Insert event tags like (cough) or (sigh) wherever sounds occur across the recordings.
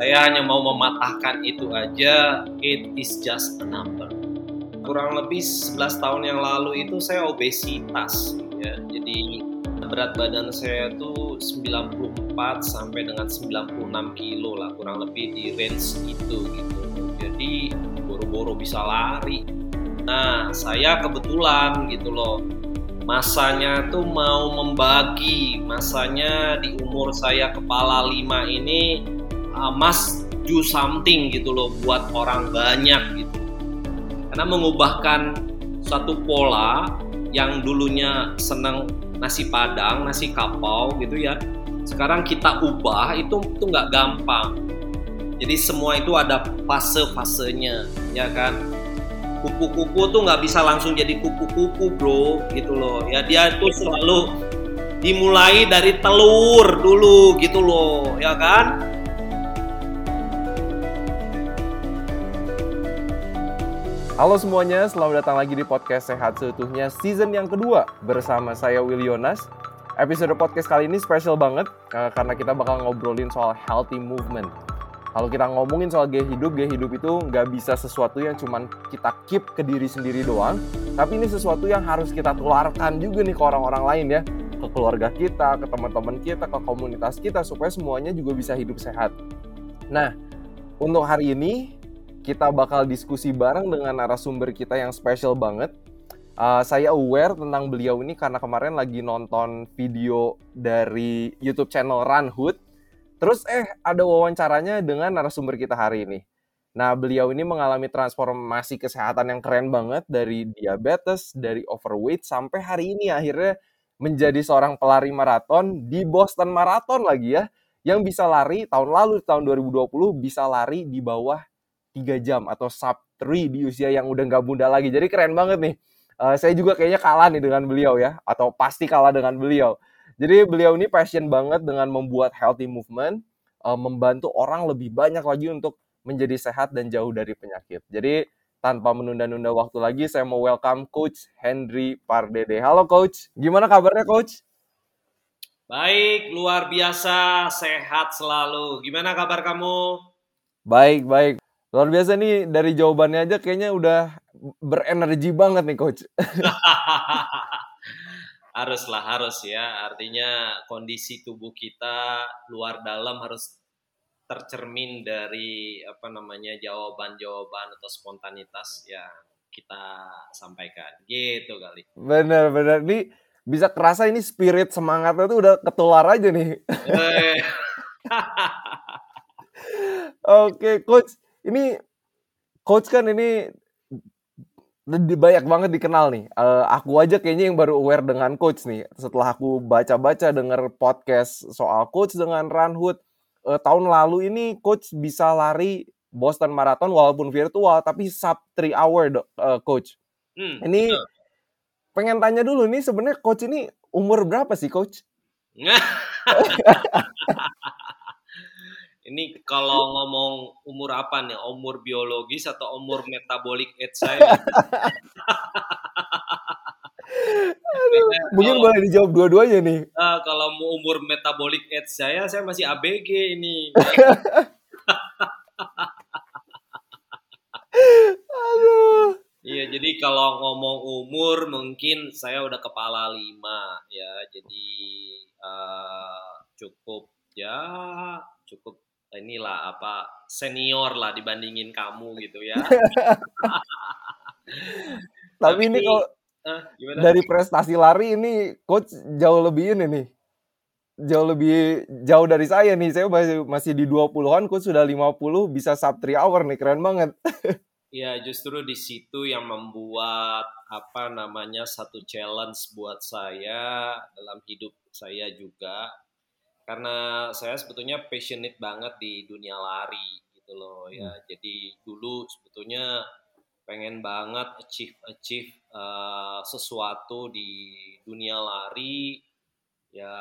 Saya hanya mau mematahkan itu aja. It is just a number. Kurang lebih 11 tahun yang lalu itu saya obesitas ya. Jadi berat badan saya tuh 94 sampai dengan 96 kilo lah kurang lebih di range itu gitu. Jadi boro-boro bisa lari. Nah, saya kebetulan gitu loh masanya tuh mau membagi masanya di umur saya kepala lima ini uh, mas do something gitu loh buat orang banyak gitu. Karena mengubahkan satu pola yang dulunya senang nasi padang nasi kapau gitu ya sekarang kita ubah itu tuh nggak gampang. Jadi semua itu ada fase-fasenya ya kan? Kupu-kupu tuh nggak bisa langsung jadi kupu-kupu bro gitu loh. Ya dia itu selalu dimulai dari telur dulu gitu loh ya kan Halo semuanya, selamat datang lagi di podcast Sehat Seutuhnya season yang kedua bersama saya Will Yonas. Episode podcast kali ini spesial banget eh, karena kita bakal ngobrolin soal healthy movement. Kalau kita ngomongin soal gaya hidup, gaya hidup itu nggak bisa sesuatu yang cuman kita keep ke diri sendiri doang, tapi ini sesuatu yang harus kita tularkan juga nih ke orang-orang lain ya, ke keluarga kita, ke teman-teman kita, ke komunitas kita supaya semuanya juga bisa hidup sehat. Nah, untuk hari ini kita bakal diskusi bareng dengan narasumber kita yang spesial banget. Uh, saya aware tentang beliau ini karena kemarin lagi nonton video dari YouTube channel Run Hood. Terus eh ada wawancaranya dengan narasumber kita hari ini. Nah, beliau ini mengalami transformasi kesehatan yang keren banget dari diabetes, dari overweight sampai hari ini akhirnya menjadi seorang pelari maraton di Boston Marathon lagi ya. Yang bisa lari tahun lalu tahun 2020 bisa lari di bawah 3 jam atau sub 3 di usia yang udah nggak muda lagi. Jadi keren banget nih. Uh, saya juga kayaknya kalah nih dengan beliau ya atau pasti kalah dengan beliau. Jadi beliau ini passion banget dengan membuat healthy movement, uh, membantu orang lebih banyak lagi untuk menjadi sehat dan jauh dari penyakit. Jadi tanpa menunda-nunda waktu lagi, saya mau welcome Coach Henry Pardede. Halo Coach, gimana kabarnya Coach? baik luar biasa sehat selalu gimana kabar kamu Baik, baik. Luar biasa nih dari jawabannya aja kayaknya udah berenergi banget nih Coach. (laughs) haruslah harus ya artinya kondisi tubuh kita luar dalam harus tercermin dari apa namanya jawaban-jawaban atau spontanitas yang kita sampaikan gitu kali Bener, bener. Nih bisa kerasa ini spirit semangatnya tuh udah ketular aja nih. Eh, (laughs) Oke, Coach. Ini Coach kan ini lebih banyak banget dikenal nih. Eh, aku aja kayaknya yang baru aware dengan Coach nih. Setelah aku baca-baca denger podcast soal Coach dengan Runhood. Eh, tahun lalu ini Coach bisa lari Boston Marathon walaupun virtual tapi sub 3 hour eh, Coach. hmm, Ini betul. pengen tanya dulu nih sebenarnya Coach ini umur berapa sih Coach? (laughs) Ini kalau ngomong umur apa nih? Umur biologis atau umur metabolik age saya? (laughs) Mungkin kalau, boleh dijawab dua-duanya nih. eh, kalau mau umur metabolik age saya, saya masih ABG ini. Aduh. Iya, jadi kalau ngomong umur mungkin saya udah kepala lima ya, jadi eh, cukup ya cukup inilah apa senior lah dibandingin kamu gitu ya. (laughs) Tapi ini kalau eh, dari prestasi lari ini coach jauh lebih ini nih. Jauh lebih jauh dari saya nih. Saya masih masih di 20-an, coach sudah 50 bisa sub 3 hour nih. Keren banget. (laughs) Ya justru di situ yang membuat apa namanya satu challenge buat saya dalam hidup saya juga karena saya sebetulnya passionate banget di dunia lari gitu loh ya. Jadi dulu sebetulnya pengen banget achieve achieve eh, sesuatu di dunia lari ya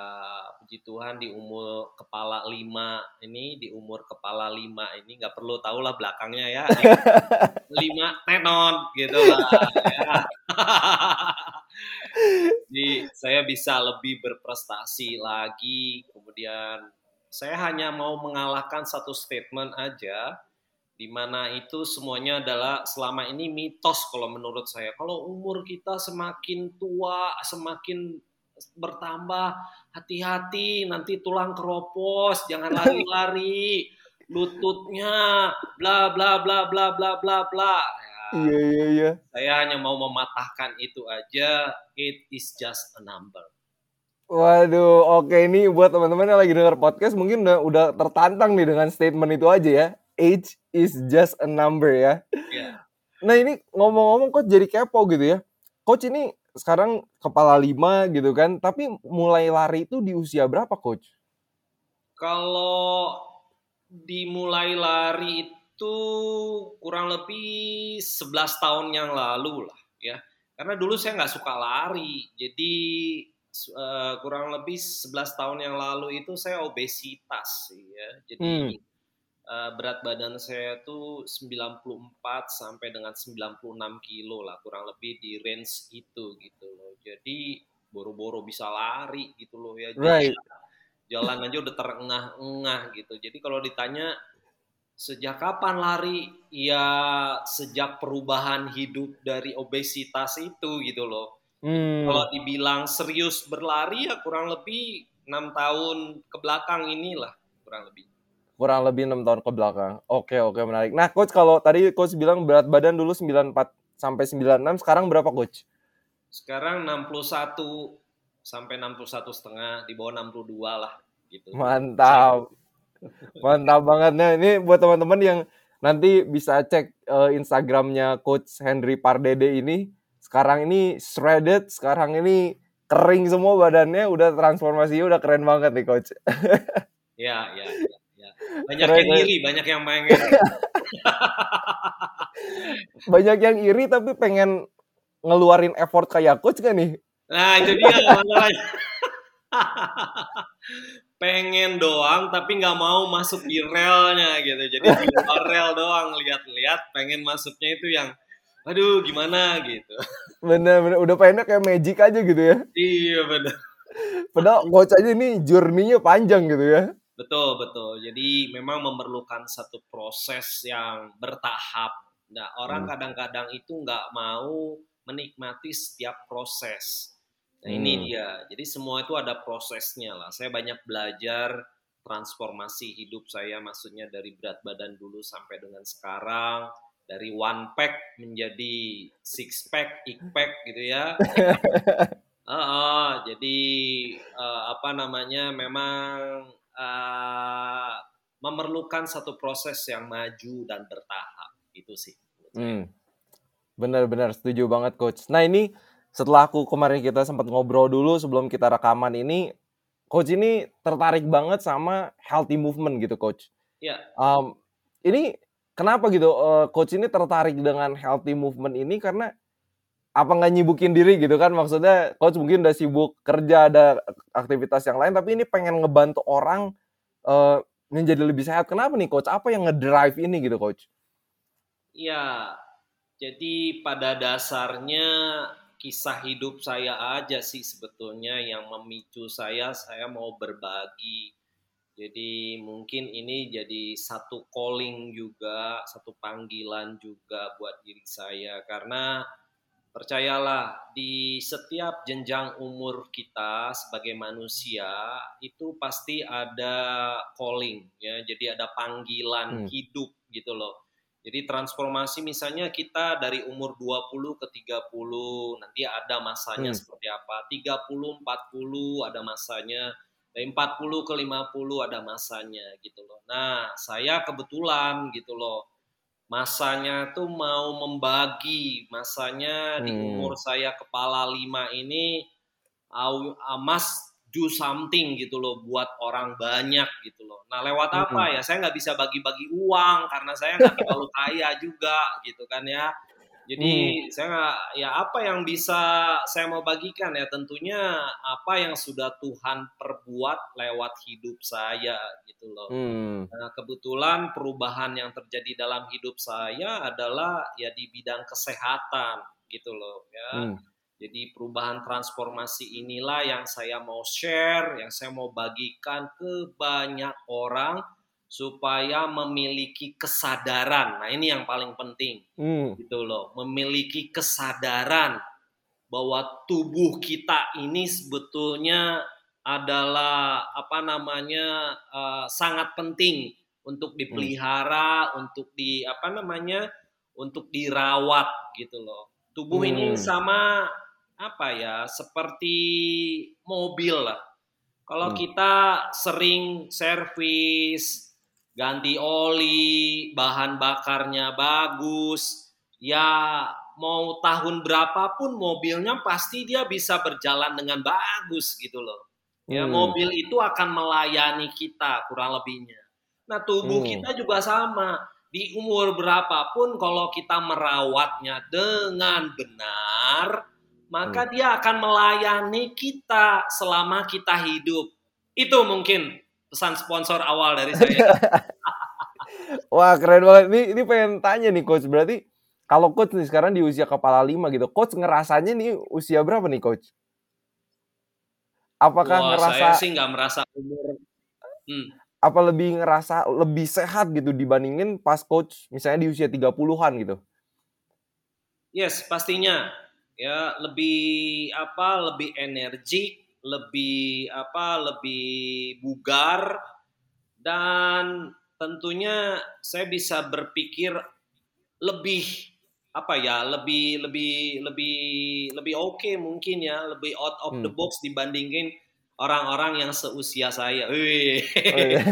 puji Tuhan di umur kepala lima ini di umur kepala lima ini nggak perlu tahu lah belakangnya ya (laughs) lima tenon gitu lah ya. (laughs) Jadi saya bisa lebih berprestasi lagi kemudian Saya hanya mau mengalahkan satu statement aja, di mana itu semuanya adalah selama ini mitos kalau menurut saya. Kalau umur kita semakin tua, semakin bertambah, hati-hati nanti tulang keropos, jangan lari-lari, lututnya, bla bla bla bla bla bla bla. Ya, Iya iya iya. saya hanya mau mematahkan itu aja. It is just a number. Waduh, oke ini buat teman-teman yang lagi dengar podcast mungkin udah, udah tertantang nih dengan statement itu aja ya. Age is just a number ya. Ya. Nah ini ngomong-ngomong coach jadi kepo gitu ya. Coach ini sekarang kepala lima gitu kan, tapi mulai lari itu di usia berapa coach? Kalau dimulai lari itu kurang lebih 11 tahun yang lalu lah ya. Karena dulu saya nggak suka lari, jadi eh, kurang lebih 11 tahun yang lalu itu saya obesitas ya. Jadi eh, berat badan saya tuh 94 sampai dengan 96 kilo lah kurang lebih di range itu gitu loh. Jadi boro-boro bisa lari gitu loh ya. Jadi Right. jalan aja udah terengah-engah gitu. Jadi kalau ditanya sejak kapan lari? Ya sejak perubahan hidup dari obesitas itu gitu loh. Hmm. Kalau dibilang serius berlari ya kurang lebih enam tahun ke belakang inilah kurang lebih. Kurang lebih enam tahun ke belakang. Oke, oke menarik. Nah, coach kalau tadi coach bilang berat badan dulu 94 sampai 96, sekarang berapa coach? Sekarang 61 sampai 61 setengah di bawah 62 lah gitu. Mantap. Mantap banget. Nah, ini buat teman-teman yang nanti bisa cek eh, Instagramnya Coach Henry Pardede ini. Sekarang ini shredded, sekarang ini kering semua badannya, udah transformasinya udah keren banget nih Coach. (laughs) Ya, ya, ya. ya. Banyak Keren, yang iri, banyak yang pengen. (laughs) Banyak yang iri tapi pengen ngeluarin effort kayak Coach kan nih? Nah, itu dia masalahnya. (laughs) pengen doang tapi nggak mau masuk di relnya gitu. Jadi (laughs) di luar rel doang lihat-lihat pengen masuknya itu yang aduh gimana gitu. Bener-bener udah pengennya kayak magic aja gitu ya. Iya benar. Padahal Coach aja nih journey-nya panjang gitu ya. Betul, betul. Jadi memang memerlukan satu proses yang bertahap. Nah, orang Hmm. kadang-kadang itu nggak mau menikmati setiap proses. Nah, ini Hmm. dia. Jadi semua itu ada prosesnya lah. Saya banyak belajar transformasi hidup saya, maksudnya dari berat badan dulu sampai dengan sekarang, dari one pack menjadi six pack, ik pack gitu ya. (laughs) Heeh, jadi eh, apa namanya memang eh, memerlukan satu proses yang maju dan bertahap itu sih. Hmm. Benar-benar setuju banget coach. Nah ini setelah aku kemarin kita sempat ngobrol dulu sebelum kita rekaman ini, coach ini tertarik banget sama healthy movement gitu coach. Ya. Um, ini kenapa gitu eh, coach ini tertarik dengan healthy movement ini? Karena apa nggak nyibukin diri gitu kan? Maksudnya coach mungkin udah sibuk kerja ada aktivitas yang lain tapi ini pengen ngebantu orang eh, menjadi lebih sehat. Kenapa nih coach? Apa yang ngedrive ini gitu coach? Ya, jadi pada dasarnya kisah hidup saya aja sih sebetulnya yang memicu saya, saya mau berbagi. Jadi mungkin ini jadi satu calling juga, satu panggilan juga buat diri saya karena percayalah di setiap jenjang umur kita sebagai manusia itu pasti ada calling ya, jadi ada panggilan Hmm. hidup gitu loh. Jadi transformasi misalnya kita dari umur 20 ke 30 nanti ada masanya Hmm. seperti apa. 30 40 ada masanya. Dari 40 ke 50 ada masanya gitu loh. Nah, saya kebetulan gitu loh. Masanya tuh mau membagi masanya di Hmm. umur saya kepala 5 ini must do something gitu loh buat orang banyak gitu loh. Nah lewat apa Mm-mm. ya? Saya nggak bisa bagi-bagi uang karena saya nggak terlalu (laughs) kaya juga gitu kan ya. Jadi saya nggak ya apa yang bisa saya mau bagikan ya tentunya apa yang sudah Tuhan perbuat lewat hidup saya gitu loh. Hmm. Nah, kebetulan perubahan yang terjadi dalam hidup saya adalah ya di bidang kesehatan gitu loh ya. Hmm. Jadi perubahan transformasi inilah yang saya mau share, yang saya mau bagikan ke banyak orang supaya memiliki kesadaran. Nah, ini yang paling penting. Hmm. Gitu loh, memiliki kesadaran bahwa tubuh kita ini sebetulnya adalah apa namanya uh, sangat penting untuk dipelihara, hmm. untuk di apa namanya untuk dirawat gitu loh. Tubuh hmm. ini sama apa ya seperti mobil lah. Kalau hmm. kita sering servis, ganti oli, bahan bakarnya bagus, ya mau tahun berapapun mobilnya pasti dia bisa berjalan dengan bagus gitu loh. Ya hmm. mobil itu akan melayani kita kurang lebihnya. Nah tubuh hmm. kita juga sama. Di umur berapapun kalau kita merawatnya dengan benar, maka hmm. dia akan melayani kita selama kita hidup. Itu mungkin pesan sponsor awal dari saya. (laughs) Wah keren banget. Ini, ini pengen tanya nih coach. Berarti kalau coach nih sekarang di usia kepala lima gitu, coach ngerasanya nih usia berapa nih coach? Apakah Wah, ngerasa? Saya sih nggak merasa umur. Hmm. Apa lebih ngerasa lebih sehat gitu dibandingin pas coach misalnya di usia 30-an gitu? Yes, pastinya ya lebih apa lebih energik lebih apa lebih bugar dan tentunya saya bisa berpikir lebih apa ya lebih lebih lebih lebih oke okay mungkin ya lebih out of hmm. the box dibandingin orang-orang yang seusia saya. Wih. Oh, iya.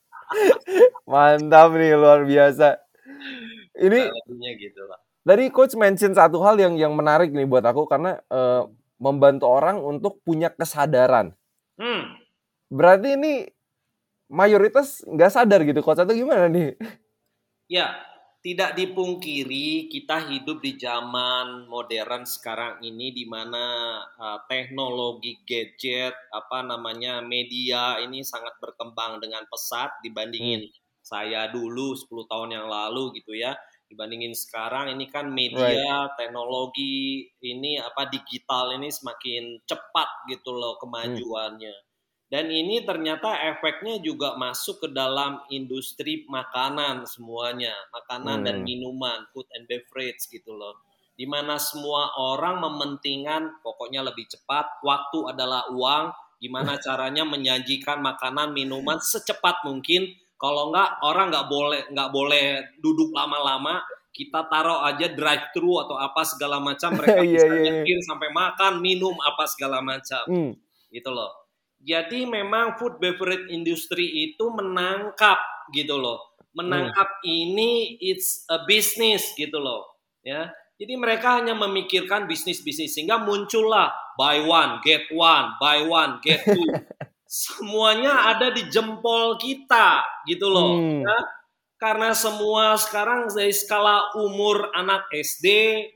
(laughs) Mantap nih luar biasa. Ini gitu lah. Dari coach mention satu hal yang yang menarik nih buat aku karena uh, membantu orang untuk punya kesadaran. Hmm. Berarti ini mayoritas nggak sadar gitu coach atau gimana nih? Ya, tidak dipungkiri kita hidup di zaman modern sekarang ini di mana uh, teknologi gadget apa namanya media ini sangat berkembang dengan pesat dibandingin hmm. saya dulu 10 tahun yang lalu gitu ya dibandingin sekarang ini kan media right. teknologi ini apa digital ini semakin cepat gitu loh kemajuannya. Hmm. Dan ini ternyata efeknya juga masuk ke dalam industri makanan semuanya, makanan hmm. dan minuman, food and beverage gitu loh. Di mana semua orang mementingkan pokoknya lebih cepat, waktu adalah uang, gimana caranya menyajikan makanan minuman secepat mungkin kalau nggak orang nggak boleh nggak boleh duduk lama-lama. Kita taruh aja drive thru atau apa segala macam mereka (laughs) iya, bisa yeah, yeah, yeah. sampai makan, minum apa segala macam. Mm. Gitu loh. Jadi memang food beverage industry itu menangkap gitu loh. Menangkap mm. ini it's a business gitu loh. Ya. Jadi mereka hanya memikirkan bisnis-bisnis sehingga muncullah buy one get one, buy one get two. (laughs) semuanya ada di jempol kita gitu loh hmm. ya. Karena semua sekarang dari skala umur anak SD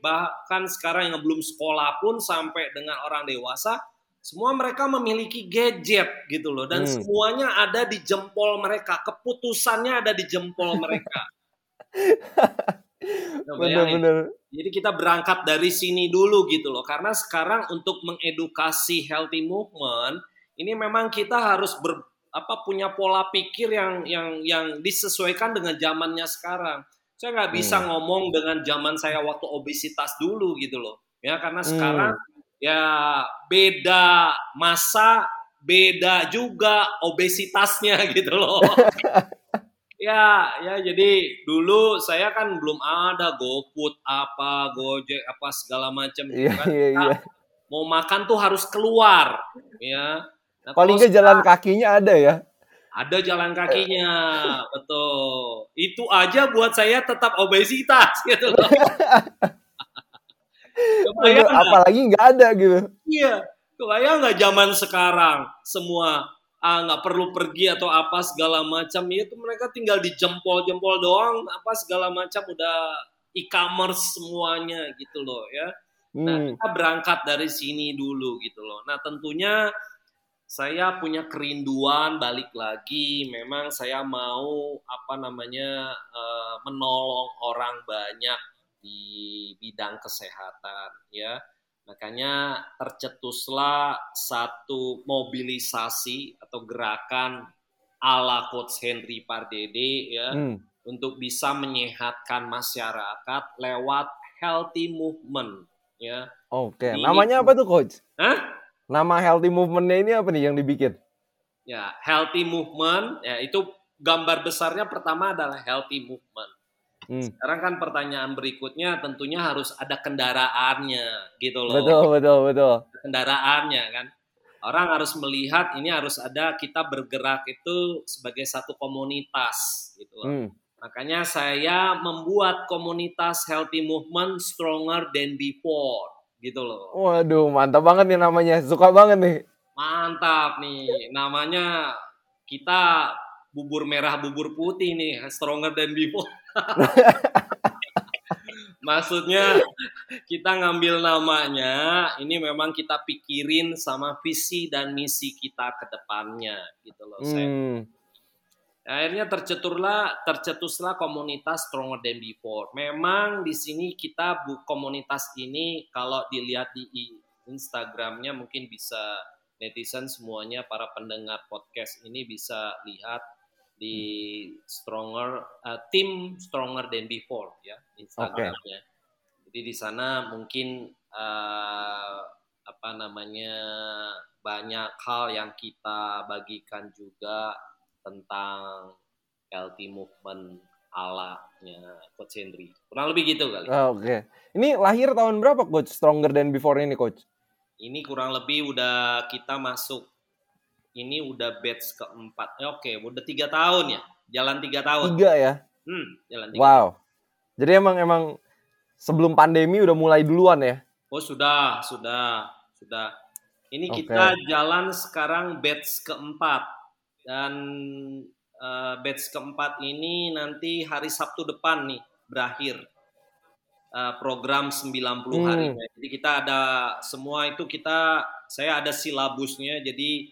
bahkan sekarang yang belum sekolah pun sampai dengan orang dewasa semua mereka memiliki gadget gitu loh. Dan hmm. semuanya ada di jempol mereka keputusannya ada di jempol mereka. (laughs) Benar-benar jadi kita berangkat dari sini dulu gitu loh. Karena sekarang untuk mengedukasi healthy movement ini memang kita harus ber, apa punya pola pikir yang yang yang disesuaikan dengan zamannya sekarang. Saya nggak bisa hmm. ngomong dengan zaman saya waktu obesitas dulu gitu loh. Ya karena hmm. sekarang ya beda masa, beda juga obesitasnya (laughs) gitu loh. (laughs) ya, ya jadi dulu saya kan belum ada GoFood apa, Gojek apa segala macam gitu iya, kan. Iya, iya. Mau makan tuh harus keluar, ya Nah, Paling nggak jalan kakinya ada ya? Ada jalan kakinya, betul. Itu aja buat saya tetap obesitas gitu loh. (laughs) kebayang apalagi nggak ada gitu. Iya, kebayang nggak zaman sekarang semua ah nggak perlu pergi atau apa segala macam ya itu mereka tinggal di jempol-jempol doang apa segala macam udah e-commerce semuanya gitu loh ya. Nah, hmm. kita berangkat dari sini dulu gitu loh. Nah, tentunya saya punya kerinduan balik lagi. Memang saya mau apa namanya uh, menolong orang banyak di bidang kesehatan ya. Makanya tercetuslah satu mobilisasi atau gerakan ala Coach Henry Pardede ya Hmm. untuk bisa menyehatkan masyarakat lewat healthy movement ya. Oke, Ini- namanya apa tuh coach? Hah? Nama healthy movementnya ini apa nih yang dibikin? Ya, healthy movement ya itu gambar besarnya pertama adalah healthy movement. Hmm. Sekarang kan pertanyaan berikutnya tentunya harus ada kendaraannya gitu loh. Betul, betul, betul. Kendaraannya kan. Orang harus melihat ini harus ada kita bergerak itu sebagai satu komunitas gitu loh. Hmm. Makanya saya membuat komunitas healthy movement stronger than before gitu loh. Waduh, mantap banget nih namanya. Suka banget nih. Mantap nih, namanya kita bubur merah bubur putih nih, stronger than before. (laughs) Maksudnya kita ngambil namanya, ini memang kita pikirin sama visi dan misi kita ke depannya gitu loh. Saya Hmm. Akhirnya terceturlah tercetuslah komunitas stronger than before. Memang di sini kita bu komunitas ini kalau dilihat di Instagramnya mungkin bisa netizen semuanya para pendengar podcast ini bisa lihat di stronger uh, tim stronger than before ya Instagramnya. Jadi di sana mungkin uh, apa namanya banyak hal yang kita bagikan juga tentang healthy movement alanya Coach Henry. Kurang lebih gitu kali. Oke. Ini lahir tahun berapa coach? Stronger than before ini coach? Ini kurang lebih udah kita masuk ini udah batch keempat. Ya, Oke, udah tiga tahun ya. Jalan tiga tahun. Tiga ya. Hmm, jalan tiga. Wow. Jadi emang emang sebelum pandemi udah mulai duluan ya. Oh sudah, sudah, sudah. Ini Oke. kita jalan sekarang batch keempat dan eh, batch keempat ini nanti hari Sabtu depan nih berakhir Eh, program 90 Hmm. harinya. Jadi kita ada semua itu kita saya ada silabusnya. Jadi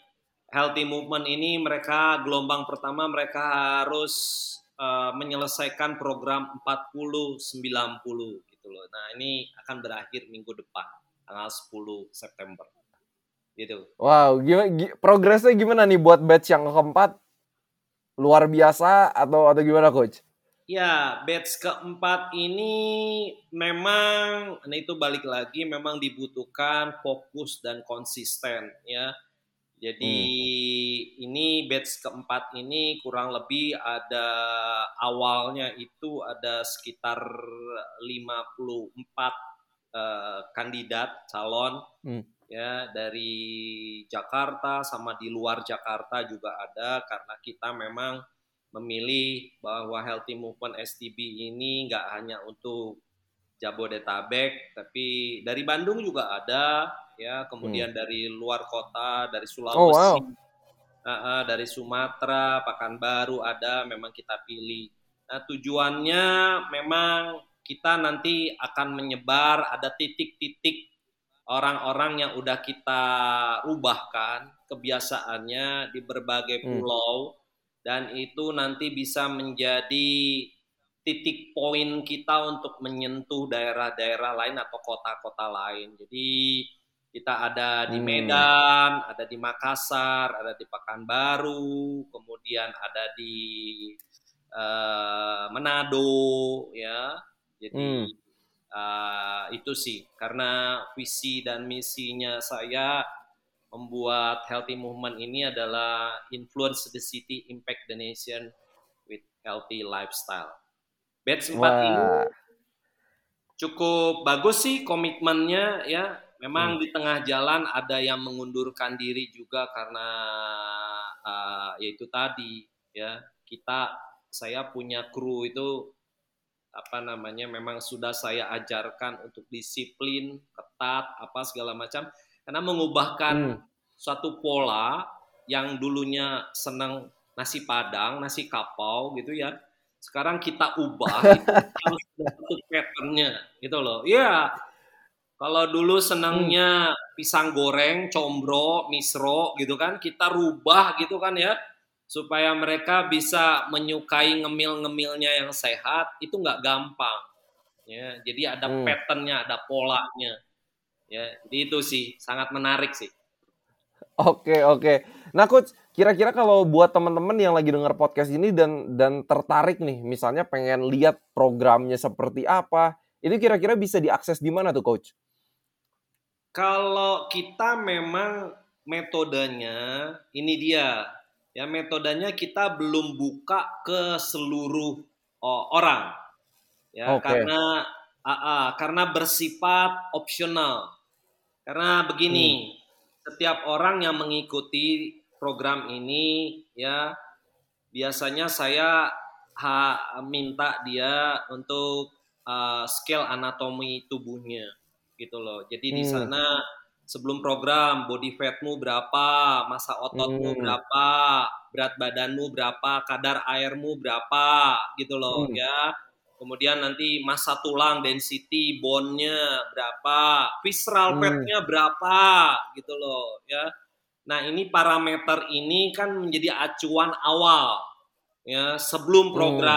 healthy movement ini mereka gelombang pertama mereka harus eh, menyelesaikan program 40 90 gitu loh. Nah, ini akan berakhir minggu depan tanggal 10 September. Gitu. Wow, gimana, gi- progresnya gimana nih buat batch yang keempat? Luar biasa atau atau gimana coach? Ya, batch keempat ini memang, nah itu balik lagi, memang dibutuhkan fokus dan konsisten ya. Jadi ini batch keempat ini kurang lebih ada awalnya itu ada sekitar 54 eh, kandidat calon Hmm. Ya dari Jakarta sama di luar Jakarta juga ada karena kita memang memilih bahwa Healthy Movement STB ini nggak hanya untuk Jabodetabek, tapi dari Bandung juga ada, ya, kemudian dari luar kota, dari Sulawesi, Oh, wow. uh, uh, dari Sumatera, Pekanbaru ada, memang kita pilih. Nah, tujuannya memang kita nanti akan menyebar, ada titik-titik orang-orang yang udah kita ubahkan kebiasaannya di berbagai Hmm. pulau dan itu nanti bisa menjadi titik poin kita untuk menyentuh daerah-daerah lain atau kota-kota lain. Jadi kita ada di Hmm. Medan, ada di Makassar, ada di Pekanbaru, kemudian ada di eh, Manado, ya. Jadi Hmm. Eh, itu sih karena visi dan misinya saya membuat healthy movement ini adalah influence the city, impact the nation with healthy lifestyle. Batch 4 ini cukup bagus sih komitmennya ya. Memang Hmm. di tengah jalan ada yang mengundurkan diri juga karena uh, yaitu tadi ya kita saya punya kru itu apa namanya memang sudah saya ajarkan untuk disiplin ketat apa segala macam. Karena mengubahkan Hmm. suatu pola yang dulunya senang nasi padang nasi kapau gitu ya sekarang kita ubah (laughs) itu harus ada satu patternnya gitu loh. Iya. Kalau dulu senangnya pisang goreng, combro, misro gitu kan, kita rubah gitu kan ya, supaya mereka bisa menyukai ngemil-ngemilnya yang sehat, itu nggak gampang. Ya, jadi ada Hmm. patternnya, ada polanya. Ya, jadi itu sih sangat menarik sih. Oke, oke. Nah, coach, kira-kira kalau buat teman-teman yang lagi dengar podcast ini dan dan tertarik nih, misalnya pengen lihat programnya seperti apa, itu kira-kira bisa diakses di mana tuh, coach? Kalau kita memang metodenya ini dia. Ya, metodenya kita belum buka ke seluruh oh, orang. Ya, Oke. karena ah, ah, karena bersifat opsional. Karena begini, setiap orang yang mengikuti program ini ya biasanya saya ha, minta dia untuk uh, scale anatomi tubuhnya gitu loh. Jadi di Hmm. sana sebelum program body fatmu berapa, masa ototmu Hmm. berapa, berat badanmu berapa, kadar airmu berapa gitu loh Hmm. ya. Kemudian nanti massa tulang density bone-nya berapa, visceral Hmm. fat-nya berapa gitu loh ya. Nah, ini parameter ini kan menjadi acuan awal ya sebelum Hmm.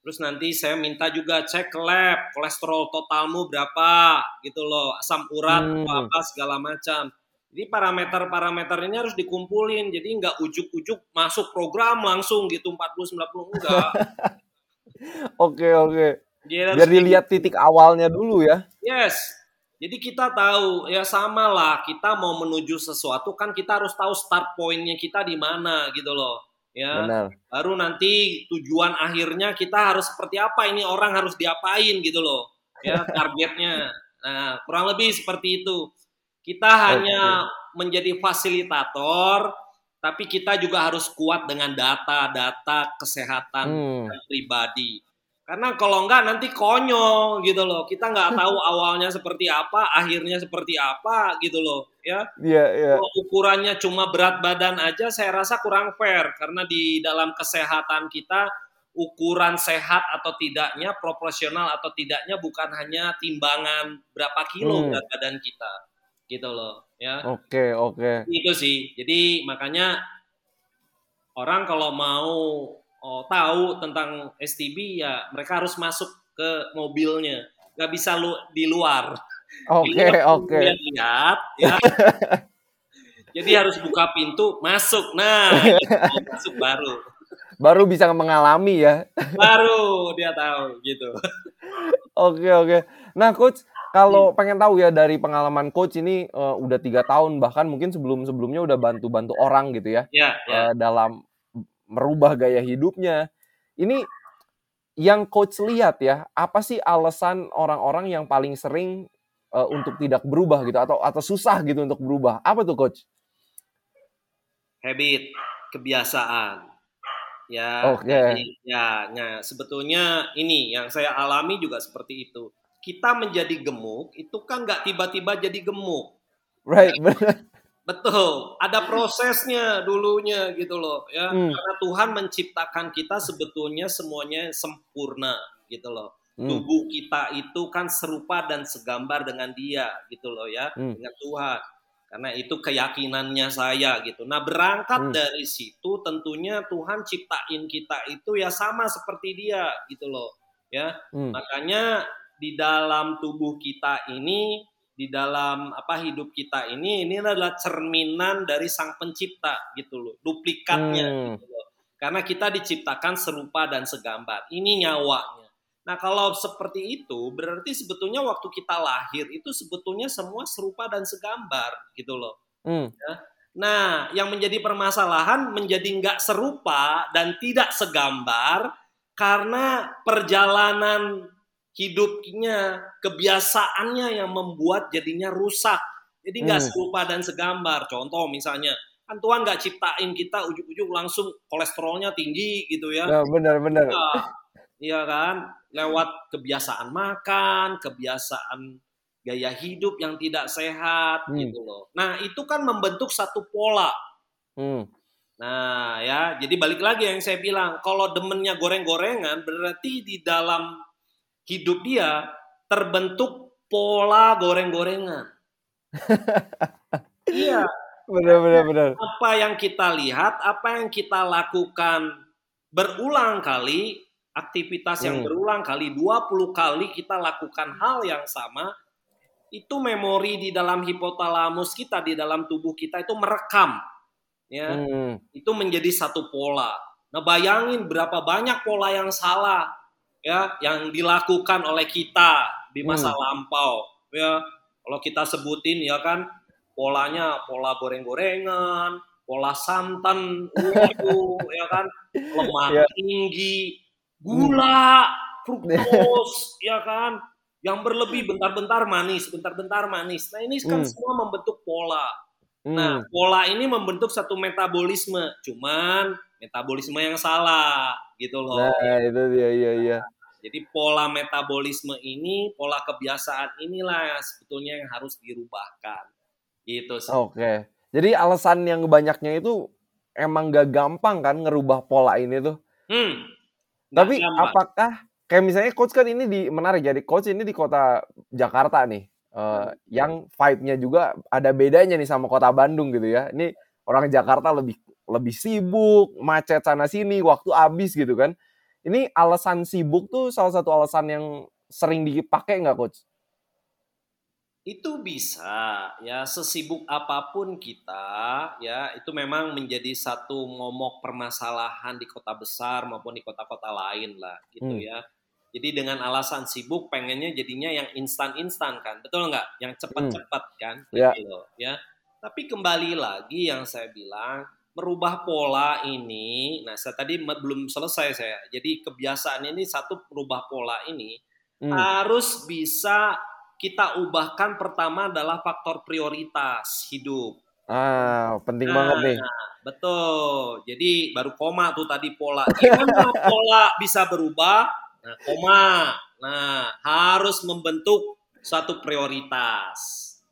Terus nanti saya minta juga cek lab, kolesterol totalmu berapa gitu loh, asam urat Hmm. atau apa segala macam. Jadi parameter-parameter ini harus dikumpulin. Jadi nggak ujuk-ujuk masuk program langsung gitu 40 90 enggak. (laughs) Oke, oke. Biar dilihat titik awalnya dulu ya. Yes. Jadi kita tahu ya sama lah kita mau menuju sesuatu kan kita harus tahu start pointnya kita di mana gitu loh ya Benar. baru nanti tujuan akhirnya kita harus seperti apa ini orang harus diapain gitu loh ya (laughs) targetnya nah kurang lebih seperti itu kita hanya menjadi fasilitator tapi kita juga harus kuat dengan data-data kesehatan Hmm. pribadi. Karena kalau enggak nanti konyol gitu loh. Kita nggak (laughs) tahu awalnya seperti apa, akhirnya seperti apa gitu loh. Ya, Iya, iya. kalau ukurannya cuma berat badan aja, saya rasa kurang fair karena di dalam kesehatan kita ukuran sehat atau tidaknya, proporsional atau tidaknya bukan hanya timbangan berapa kilo Hmm. berat badan kita, gitu loh. Ya, Oke, oke. itu sih. Jadi makanya orang kalau mau oh, tahu tentang STB ya mereka harus masuk ke mobilnya. Nggak bisa lu di luar. Oke, luar oke. dia lihat ya. (laughs) Jadi harus buka pintu masuk. Nah, (laughs) gitu, masuk baru. Baru bisa mengalami ya. Baru dia tahu gitu. Oke, oke. Nah, coach, kalau pengen tahu ya dari pengalaman coach ini eh, udah tiga tahun bahkan mungkin sebelum sebelumnya udah bantu-bantu orang gitu ya Ya, ya. eh, dalam merubah gaya hidupnya. Ini yang coach lihat ya, apa sih alasan orang-orang yang paling sering eh, untuk tidak berubah gitu atau atau susah gitu untuk berubah? Apa tuh coach? habit, kebiasaan. Ya, Oke. jadi, ya, nah, sebetulnya ini yang saya alami juga seperti itu. Kita menjadi gemuk itu kan nggak tiba-tiba jadi gemuk. Right, benar. Betul, ada prosesnya dulunya gitu loh ya. Hmm. Karena Tuhan menciptakan kita sebetulnya semuanya sempurna gitu loh. Hmm. Tubuh kita itu kan serupa dan segambar dengan Dia gitu loh ya, Hmm. dengan Tuhan. Karena itu keyakinannya saya gitu. Nah, berangkat Hmm. dari situ tentunya Tuhan ciptain kita itu ya sama seperti Dia gitu loh ya. Hmm. Makanya di dalam tubuh kita ini, di dalam apa hidup kita ini, ini adalah cerminan dari Sang Pencipta gitu loh, duplikatnya Hmm. gitu loh. Karena kita diciptakan serupa dan segambar. Ini nyawanya. Nah, kalau seperti itu berarti sebetulnya waktu kita lahir itu sebetulnya semua serupa dan segambar gitu loh. Hmm. Nah, yang menjadi permasalahan menjadi nggak serupa dan tidak segambar karena perjalanan hidupnya, kebiasaannya yang membuat jadinya rusak. Jadi nggak Hmm. serupa dan segambar. Contoh misalnya, kan Tuhan nggak ciptain kita ujuk-ujuk langsung kolesterolnya tinggi gitu ya. Nah, benar, benar. Iya, Iya kan? Lewat kebiasaan makan, kebiasaan gaya hidup yang tidak sehat Hmm. gitu loh. Nah, itu kan membentuk satu pola. Hmm. Nah, ya, jadi balik lagi yang saya bilang, kalau demennya goreng-gorengan berarti di dalam hidup dia terbentuk pola goreng-gorengan. (laughs) iya, Benar, benar, benar. apa yang kita lihat, apa yang kita lakukan berulang kali, aktivitas yang Hmm. berulang kali, 20 kali kita lakukan hal yang sama, itu memori di dalam hipotalamus kita di dalam tubuh kita itu merekam ya hmm. itu menjadi satu pola nah bayangin berapa banyak pola yang salah ya yang dilakukan oleh kita di masa hmm. lampau ya kalau kita sebutin ya kan polanya pola goreng-gorengan pola santan itu (laughs) ya kan lemak yeah. tinggi gula fruktos ya kan yang berlebih bentar-bentar manis, bentar-bentar manis. Nah ini kan hmm. semua membentuk pola. Hmm. Nah pola ini membentuk satu metabolisme, cuman metabolisme yang salah gitu loh. Nah itu dia, iya iya. Jadi pola metabolisme ini, pola kebiasaan inilah yang sebetulnya yang harus dirubahkan. Gitu sih. Oke. Okay. Jadi alasan yang banyaknya itu emang gak gampang kan ngerubah pola ini tuh. Hmm. Tapi gampang. apakah kayak misalnya coach kan ini di menarik jadi coach ini di kota Jakarta nih uh, yang vibe-nya juga ada bedanya nih sama kota Bandung gitu ya ini orang Jakarta lebih lebih sibuk macet sana sini waktu habis gitu kan ini alasan sibuk tuh salah satu alasan yang sering dipakai nggak coach? Itu bisa ya sesibuk apa pun kita ya itu memang menjadi satu momok permasalahan di kota besar maupun di kota-kota lain lah gitu hmm. ya jadi dengan alasan sibuk pengennya jadinya yang instan-instan kan, betul nggak? Yang cepat-cepat hmm. kan, yeah. gitu ya. Tapi kembali lagi yang saya bilang merubah pola ini. Nah, saya tadi belum selesai saya. Jadi kebiasaan ini satu merubah pola ini hmm. harus bisa kita ubahkan pertama adalah faktor prioritas hidup. Ah, penting nah, banget nih. Betul. Jadi baru koma tuh tadi pola. Gimana (laughs) pola bisa berubah? Nah, koma. Nah, harus membentuk suatu prioritas.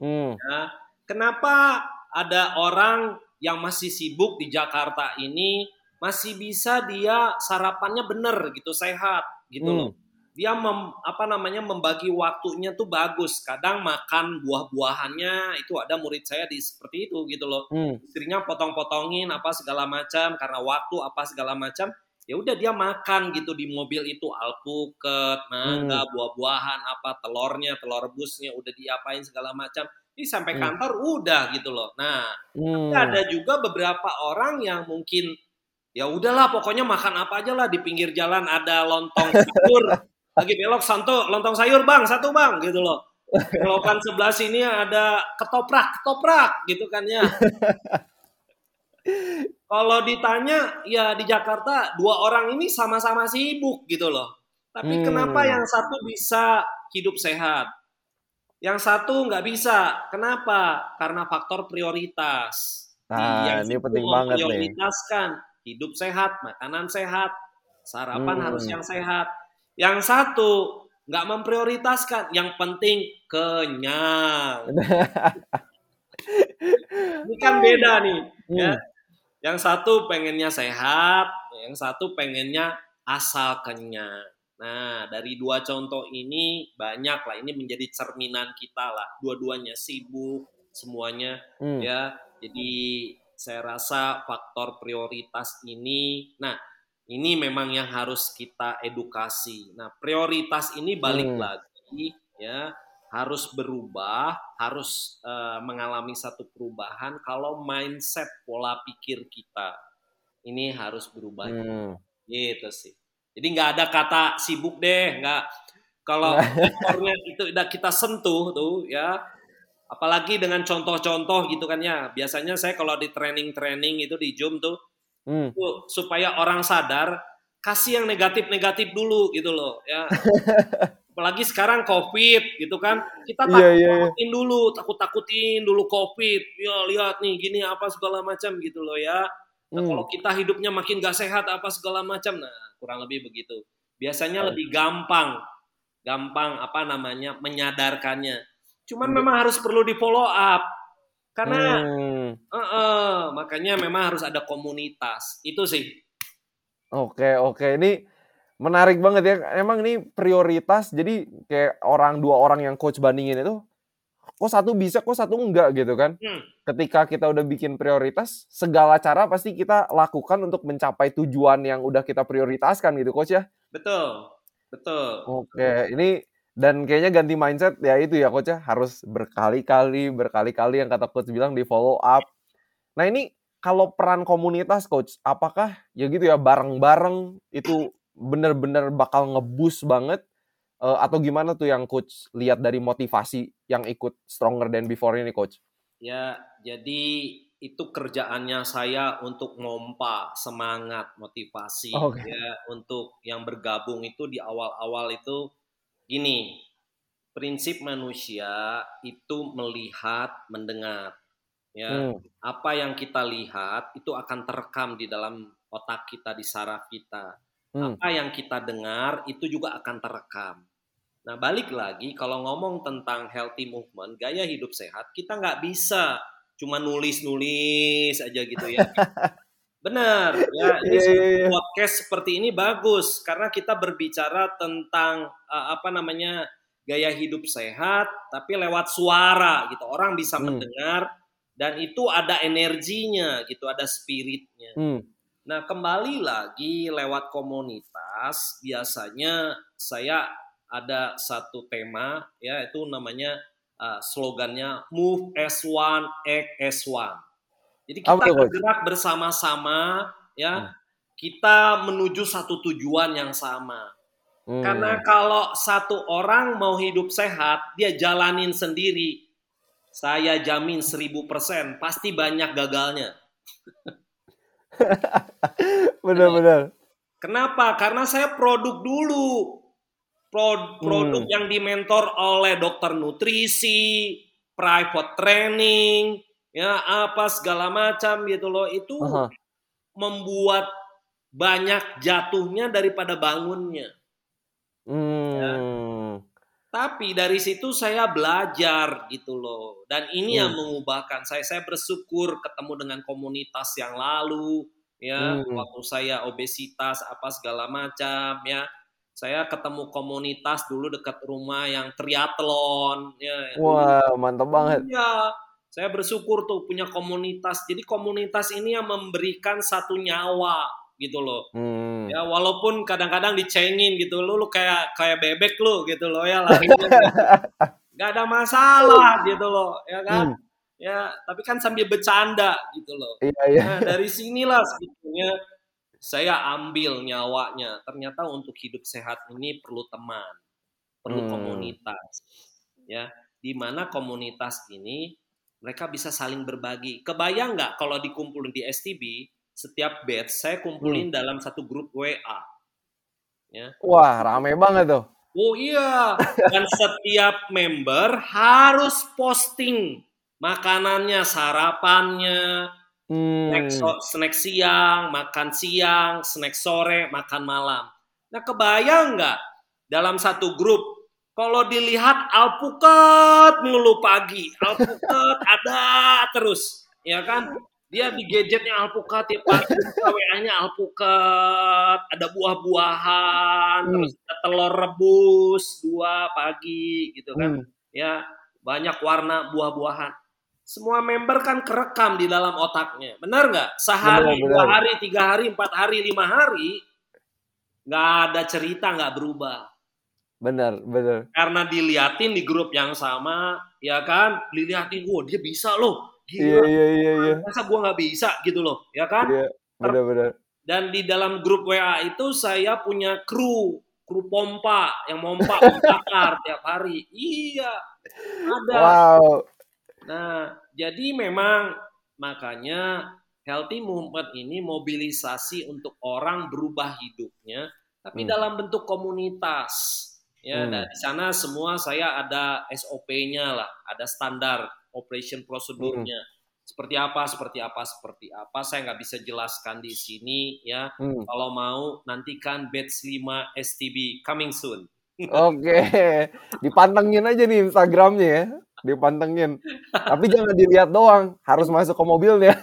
Hmm. Ya. Kenapa ada orang yang masih sibuk di Jakarta ini masih bisa dia sarapannya bener gitu, sehat gitu hmm. loh. Dia mem, apa namanya membagi waktunya tuh bagus. Kadang makan buah-buahannya itu ada murid saya di seperti itu gitu loh. Hmm. Istrinya potong-potongin apa segala macam karena waktu apa segala macam ya udah dia makan gitu di mobil itu alpukat, mangga, hmm. buah-buahan, apa telurnya, telur rebusnya udah diapain segala macam. Ini sampai hmm. kantor udah gitu loh. Nah, hmm. ada juga beberapa orang yang mungkin ya udahlah pokoknya makan apa aja lah di pinggir jalan ada lontong sayur (laughs) lagi belok santo lontong sayur bang satu bang gitu loh belokan sebelah sini ada ketoprak ketoprak gitu kan ya Kalau ditanya ya di Jakarta dua orang ini sama-sama sibuk gitu loh. Tapi hmm. kenapa yang satu bisa hidup sehat? Yang satu nggak bisa. Kenapa? Karena faktor prioritas. Nah, yang ini penting banget nih. Prioritaskan hidup sehat, makanan sehat, sarapan hmm. harus yang sehat. Yang satu nggak memprioritaskan, yang penting kenyang. (laughs) ini kan beda nih, ya. hmm. ya. Yang satu pengennya sehat, yang satu pengennya asal kenyang. Nah, dari dua contoh ini banyak lah. Ini menjadi cerminan kita lah. Dua-duanya sibuk, semuanya hmm. ya. Jadi saya rasa faktor prioritas ini, nah ini memang yang harus kita edukasi. Nah, prioritas ini balik hmm. lagi ya harus berubah, harus uh, mengalami satu perubahan kalau mindset pola pikir kita ini harus berubah. Hmm. Gitu sih. Jadi nggak ada kata sibuk deh, nggak. Kalau ekspornya itu udah kita sentuh tuh ya, apalagi dengan contoh-contoh gitu kan ya. Biasanya saya kalau di training-training itu di Zoom tuh, hmm. tuh supaya orang sadar kasih yang negatif-negatif dulu gitu loh ya. (laughs) apalagi sekarang covid gitu kan kita takut yeah, yeah, takutin dulu takut takutin dulu covid ya lihat nih gini apa segala macam gitu loh ya nah, hmm. kalau kita hidupnya makin gak sehat apa segala macam nah kurang lebih begitu biasanya oh. lebih gampang gampang apa namanya menyadarkannya cuman hmm. memang harus perlu di follow up karena hmm. uh -uh, makanya memang harus ada komunitas itu sih oke oke ini menarik banget ya. Emang ini prioritas. Jadi kayak orang dua orang yang coach bandingin itu kok satu bisa, kok satu enggak gitu kan. Hmm. Ketika kita udah bikin prioritas, segala cara pasti kita lakukan untuk mencapai tujuan yang udah kita prioritaskan gitu coach ya. Betul. Betul. Oke, ini Dan kayaknya ganti mindset ya itu ya coach ya harus berkali-kali berkali-kali yang kata coach bilang di follow up. Nah ini kalau peran komunitas coach, apakah ya gitu ya bareng-bareng itu bener-bener bakal ngebus banget uh, atau gimana tuh yang coach lihat dari motivasi yang ikut stronger than before ini coach? Ya, jadi itu kerjaannya saya untuk ngompa semangat motivasi okay. ya untuk yang bergabung itu di awal-awal itu gini prinsip manusia itu melihat mendengar ya hmm. apa yang kita lihat itu akan terekam di dalam otak kita di saraf kita hmm. apa yang kita dengar itu juga akan terekam nah balik lagi kalau ngomong tentang healthy movement gaya hidup sehat kita nggak bisa cuma nulis-nulis aja gitu ya. (laughs) Benar, ya. Ini yeah, yeah, yeah. podcast seperti ini bagus karena kita berbicara tentang uh, apa namanya gaya hidup sehat, tapi lewat suara gitu. Orang bisa hmm. mendengar dan itu ada energinya gitu, ada spiritnya. Hmm. Nah kembali lagi lewat komunitas, biasanya saya ada satu tema ya itu namanya uh, slogannya Move as one, act as one. Jadi kita okay, bergerak bersama-sama, ya. Hmm. Kita menuju satu tujuan yang sama. Hmm. Karena kalau satu orang mau hidup sehat, dia jalanin sendiri. Saya jamin seribu persen, pasti banyak gagalnya. (laughs) (laughs) Benar-benar. Kenapa? Karena saya produk dulu produk hmm. yang dimentor oleh dokter nutrisi, private training, ya apa segala macam gitu loh itu -huh. membuat banyak jatuhnya daripada bangunnya. Hmm. Tapi dari situ saya belajar gitu loh. Dan ini hmm. yang mengubahkan saya. Saya bersyukur ketemu dengan komunitas yang lalu ya hmm. waktu saya obesitas apa segala macam ya saya ketemu komunitas dulu dekat rumah yang triathlon ya wah mantap banget ya saya bersyukur tuh punya komunitas jadi komunitas ini yang memberikan satu nyawa gitu loh hmm. ya walaupun kadang-kadang dicengin gitu lo lu kayak kayak bebek lu gitu loh ya lah (laughs) nggak ada masalah gitu loh ya kan hmm. ya tapi kan sambil bercanda gitu loh iya, iya. nah dari sinilah sebetulnya saya ambil nyawanya. Ternyata untuk hidup sehat ini perlu teman, perlu hmm. komunitas. Ya, di mana komunitas ini mereka bisa saling berbagi. Kebayang nggak kalau dikumpulin di STB, setiap batch saya kumpulin hmm. dalam satu grup WA. Ya. Wah, rame banget tuh. Oh iya, dan setiap member harus posting makanannya, sarapannya, Hmm. Snack, so, snack siang, makan siang, snack sore, makan malam. Nah kebayang nggak dalam satu grup kalau dilihat alpukat mulu pagi, alpukat ada terus, ya kan? Dia di gadgetnya alpukat ya pagi, WA-nya alpukat, ada buah-buahan, hmm. terus ada telur rebus dua pagi gitu kan? Hmm. Ya banyak warna buah-buahan semua member kan kerekam di dalam otaknya. Benar nggak? Sehari, benar, dua hari, tiga hari, empat hari, lima hari, nggak ada cerita nggak berubah. Benar, benar. Karena diliatin di grup yang sama, ya kan? Diliatin, wah dia bisa loh. Gila. Iya, iya, iya, iya. Masa gue nggak bisa gitu loh, ya kan? Iya, benar, benar. Dan di dalam grup WA itu saya punya kru, kru pompa yang mompa (laughs) membakar tiap hari. Iya, ada. Wow Nah, jadi memang makanya healthy movement ini mobilisasi untuk orang berubah hidupnya, tapi hmm. dalam bentuk komunitas. Ya, hmm. di sana semua saya ada SOP-nya lah, ada standar operation prosedurnya. Hmm. Seperti apa, seperti apa, seperti apa. Saya nggak bisa jelaskan di sini ya. Hmm. Kalau mau nantikan batch 5 STB coming soon. (laughs) Oke, dipantengin aja nih Instagramnya ya dipantengin. Tapi jangan dilihat doang, harus masuk ke mobilnya. (laughs)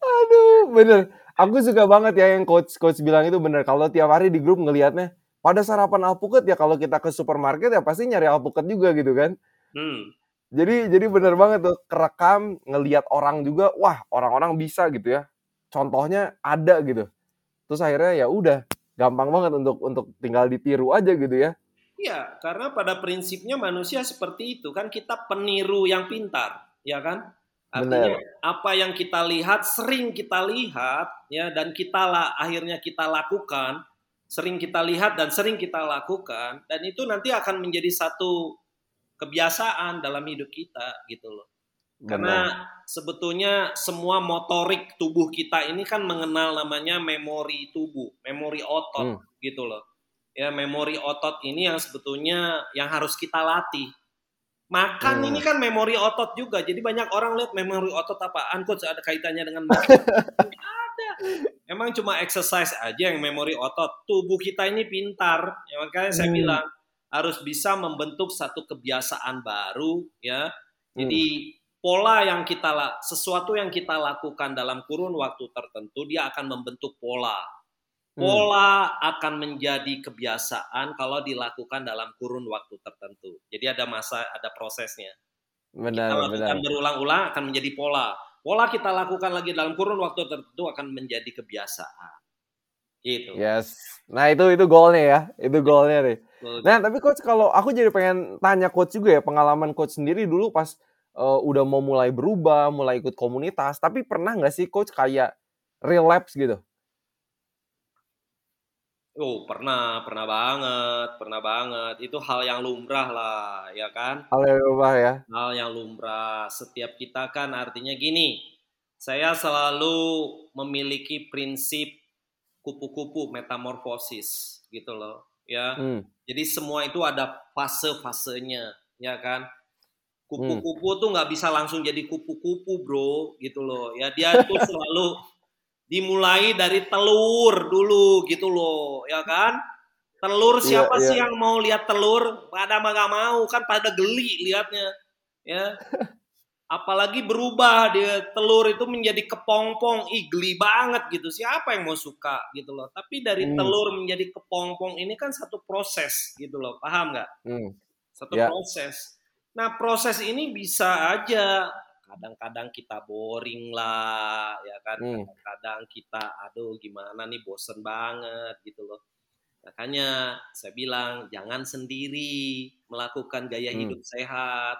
Aduh, bener. Aku suka banget ya yang coach coach bilang itu bener. Kalau tiap hari di grup ngelihatnya pada sarapan alpukat ya kalau kita ke supermarket ya pasti nyari alpukat juga gitu kan. Hmm. Jadi jadi bener banget tuh kerekam ngelihat orang juga, wah orang-orang bisa gitu ya. Contohnya ada gitu. Terus akhirnya ya udah gampang banget untuk untuk tinggal ditiru aja gitu ya. Iya, karena pada prinsipnya manusia seperti itu kan kita peniru yang pintar, ya kan? Artinya Benar. apa yang kita lihat sering kita lihat ya dan kita lah akhirnya kita lakukan, sering kita lihat dan sering kita lakukan dan itu nanti akan menjadi satu kebiasaan dalam hidup kita gitu loh. Benar. Karena sebetulnya semua motorik tubuh kita ini kan mengenal namanya memori tubuh, memori otot hmm. gitu loh. Ya, memori otot ini yang sebetulnya yang harus kita latih Makan hmm. ini kan memori otot juga. Jadi banyak orang lihat memori otot apaan coach ada kaitannya dengan makan. (laughs) Emang cuma exercise aja yang memori otot. Tubuh kita ini pintar. Ya makanya saya hmm. bilang harus bisa membentuk satu kebiasaan baru ya. Jadi hmm. pola yang kita sesuatu yang kita lakukan dalam kurun waktu tertentu dia akan membentuk pola Hmm. Pola akan menjadi kebiasaan kalau dilakukan dalam kurun waktu tertentu. Jadi ada masa, ada prosesnya. Benar, kita lakukan berulang-ulang akan menjadi pola. Pola kita lakukan lagi dalam kurun waktu tertentu akan menjadi kebiasaan. Gitu. Yes. Nah itu itu goalnya ya, itu goalnya nih. Nah tapi coach kalau aku jadi pengen tanya coach juga ya pengalaman coach sendiri dulu pas uh, udah mau mulai berubah, mulai ikut komunitas, tapi pernah nggak sih coach kayak relapse gitu? Oh, pernah, pernah banget, pernah banget. Itu hal yang lumrah lah, ya kan? Hal yang lumrah ya. Hal yang lumrah. Setiap kita kan artinya gini. Saya selalu memiliki prinsip kupu-kupu metamorfosis gitu loh, ya. Hmm. Jadi semua itu ada fase-fasenya, ya kan? Kupu-kupu hmm. tuh nggak bisa langsung jadi kupu-kupu, bro, gitu loh. Ya dia tuh (laughs) selalu dimulai dari telur dulu gitu loh, ya kan? Telur iya, siapa yeah, sih yang mau lihat telur? Pada mah gak mau kan pada geli liatnya, ya. Apalagi berubah dia telur itu menjadi kepompong, ih geli banget gitu. Siapa yang mau suka gitu loh. Tapi dari hmm. telur menjadi kepompong ini kan satu proses gitu loh, paham nggak? Hmm. Satu yeah. proses. Nah proses ini bisa aja kadang-kadang kita boring lah ya kan hmm. kadang-kadang kita aduh gimana nih bosen banget gitu loh makanya saya bilang jangan sendiri melakukan gaya hmm. hidup sehat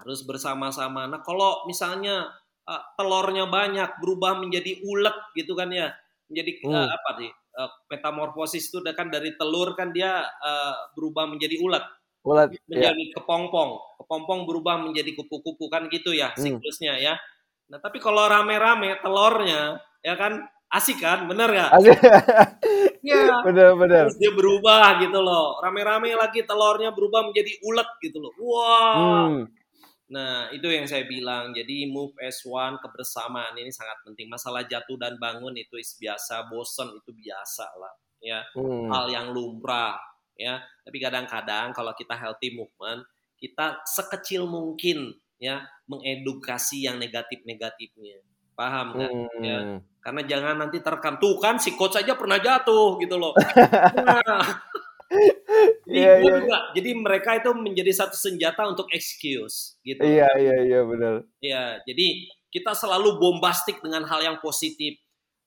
harus bersama-sama nah kalau misalnya uh, telurnya banyak berubah menjadi ulet gitu kan ya menjadi hmm. uh, apa sih uh, metamorfosis itu kan dari telur kan dia uh, berubah menjadi Ulat, menjadi ya. kepompong, kepompong berubah menjadi kupu-kupu kan gitu ya hmm. siklusnya ya. Nah tapi kalau rame-rame telurnya ya kan asik kan, bener gak? Asik. (laughs) Iya. bener bener. Terus dia berubah gitu loh, rame-rame lagi telurnya berubah menjadi ulet gitu loh. Wah. Hmm. Nah itu yang saya bilang. Jadi move as one kebersamaan ini sangat penting. Masalah jatuh dan bangun itu biasa, bosen itu biasa lah ya. Hmm. Hal yang lumrah ya. Tapi kadang-kadang kalau kita healthy movement, kita sekecil mungkin ya mengedukasi yang negatif-negatifnya. Paham kan? Hmm. Ya. Karena jangan nanti terekam tuh kan si coach aja pernah jatuh gitu loh. (laughs) nah, Iya, iya. Juga. Jadi mereka itu menjadi satu senjata untuk excuse gitu. Iya, iya, iya benar. Iya, jadi kita selalu bombastik dengan hal yang positif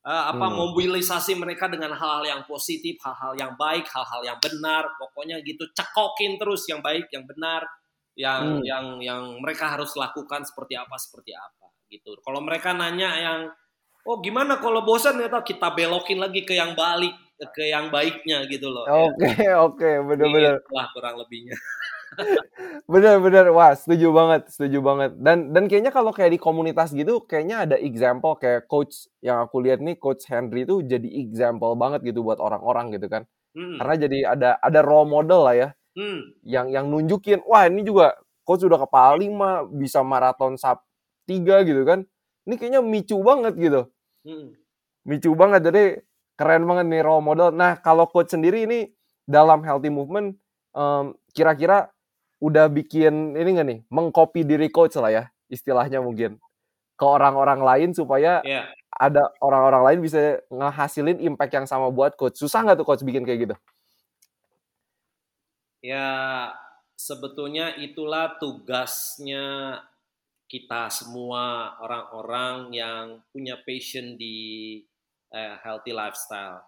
uh, apa hmm. mobilisasi mereka dengan hal-hal yang positif, hal-hal yang baik, hal-hal yang benar, pokoknya gitu cekokin terus yang baik, yang benar, yang hmm. yang yang mereka harus lakukan seperti apa seperti apa gitu. Kalau mereka nanya yang oh gimana kalau bosan ya kita belokin lagi ke yang balik ke yang baiknya gitu loh. Oke okay, ya. oke (laughs) okay, benar-benar. Lah kurang lebihnya. (laughs) Bener-bener, wah setuju banget, setuju banget. Dan dan kayaknya kalau kayak di komunitas gitu, kayaknya ada example kayak coach yang aku lihat nih, coach Henry itu jadi example banget gitu buat orang-orang gitu kan. Hmm. Karena jadi ada ada role model lah ya, hmm. yang yang nunjukin, wah ini juga coach udah kepala lima, bisa maraton sub tiga gitu kan. Ini kayaknya micu banget gitu. Hmm. Micu banget, jadi keren banget nih role model. Nah kalau coach sendiri ini dalam healthy movement, um, kira-kira udah bikin ini nggak nih mengcopy diri coach lah ya istilahnya mungkin ke orang-orang lain supaya yeah. ada orang-orang lain bisa ngehasilin impact yang sama buat coach susah nggak tuh coach bikin kayak gitu ya sebetulnya itulah tugasnya kita semua orang-orang yang punya passion di uh, healthy lifestyle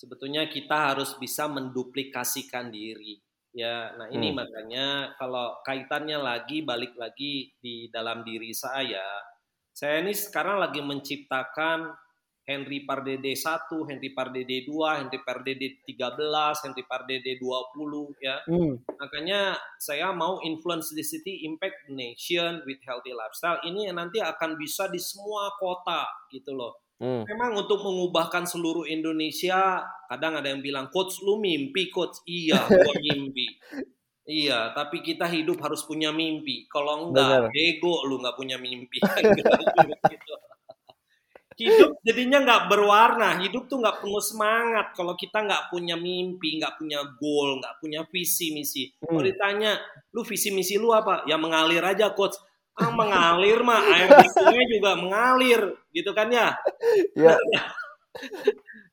sebetulnya kita harus bisa menduplikasikan diri. Ya, nah ini Hmm. makanya kalau kaitannya lagi balik lagi di dalam diri saya, saya ini sekarang lagi menciptakan Henry Pardede 1, Henry Pardede 2, Henry Pardede 13, Henry Pardede 20 ya. Hmm. Makanya saya mau influence the city, impact the nation with healthy lifestyle. Ini nanti akan bisa di semua kota gitu loh. Hmm. Memang untuk mengubahkan seluruh Indonesia, kadang ada yang bilang, Coach lu mimpi, Coach. Iya, gua (laughs) mimpi. Iya, tapi kita hidup harus punya mimpi. Kalau enggak, Benar. bego lu nggak punya mimpi. (laughs) (laughs) Hidup jadinya nggak berwarna. Hidup tuh nggak penuh semangat kalau kita nggak punya mimpi, nggak punya goal, nggak punya visi misi. Kalau Hmm. ditanya, lu visi misi lu apa? Ya mengalir aja, Coach. Ah, mengalir mah air di sungai juga mengalir, gitu kan ya? Ya. (laughs)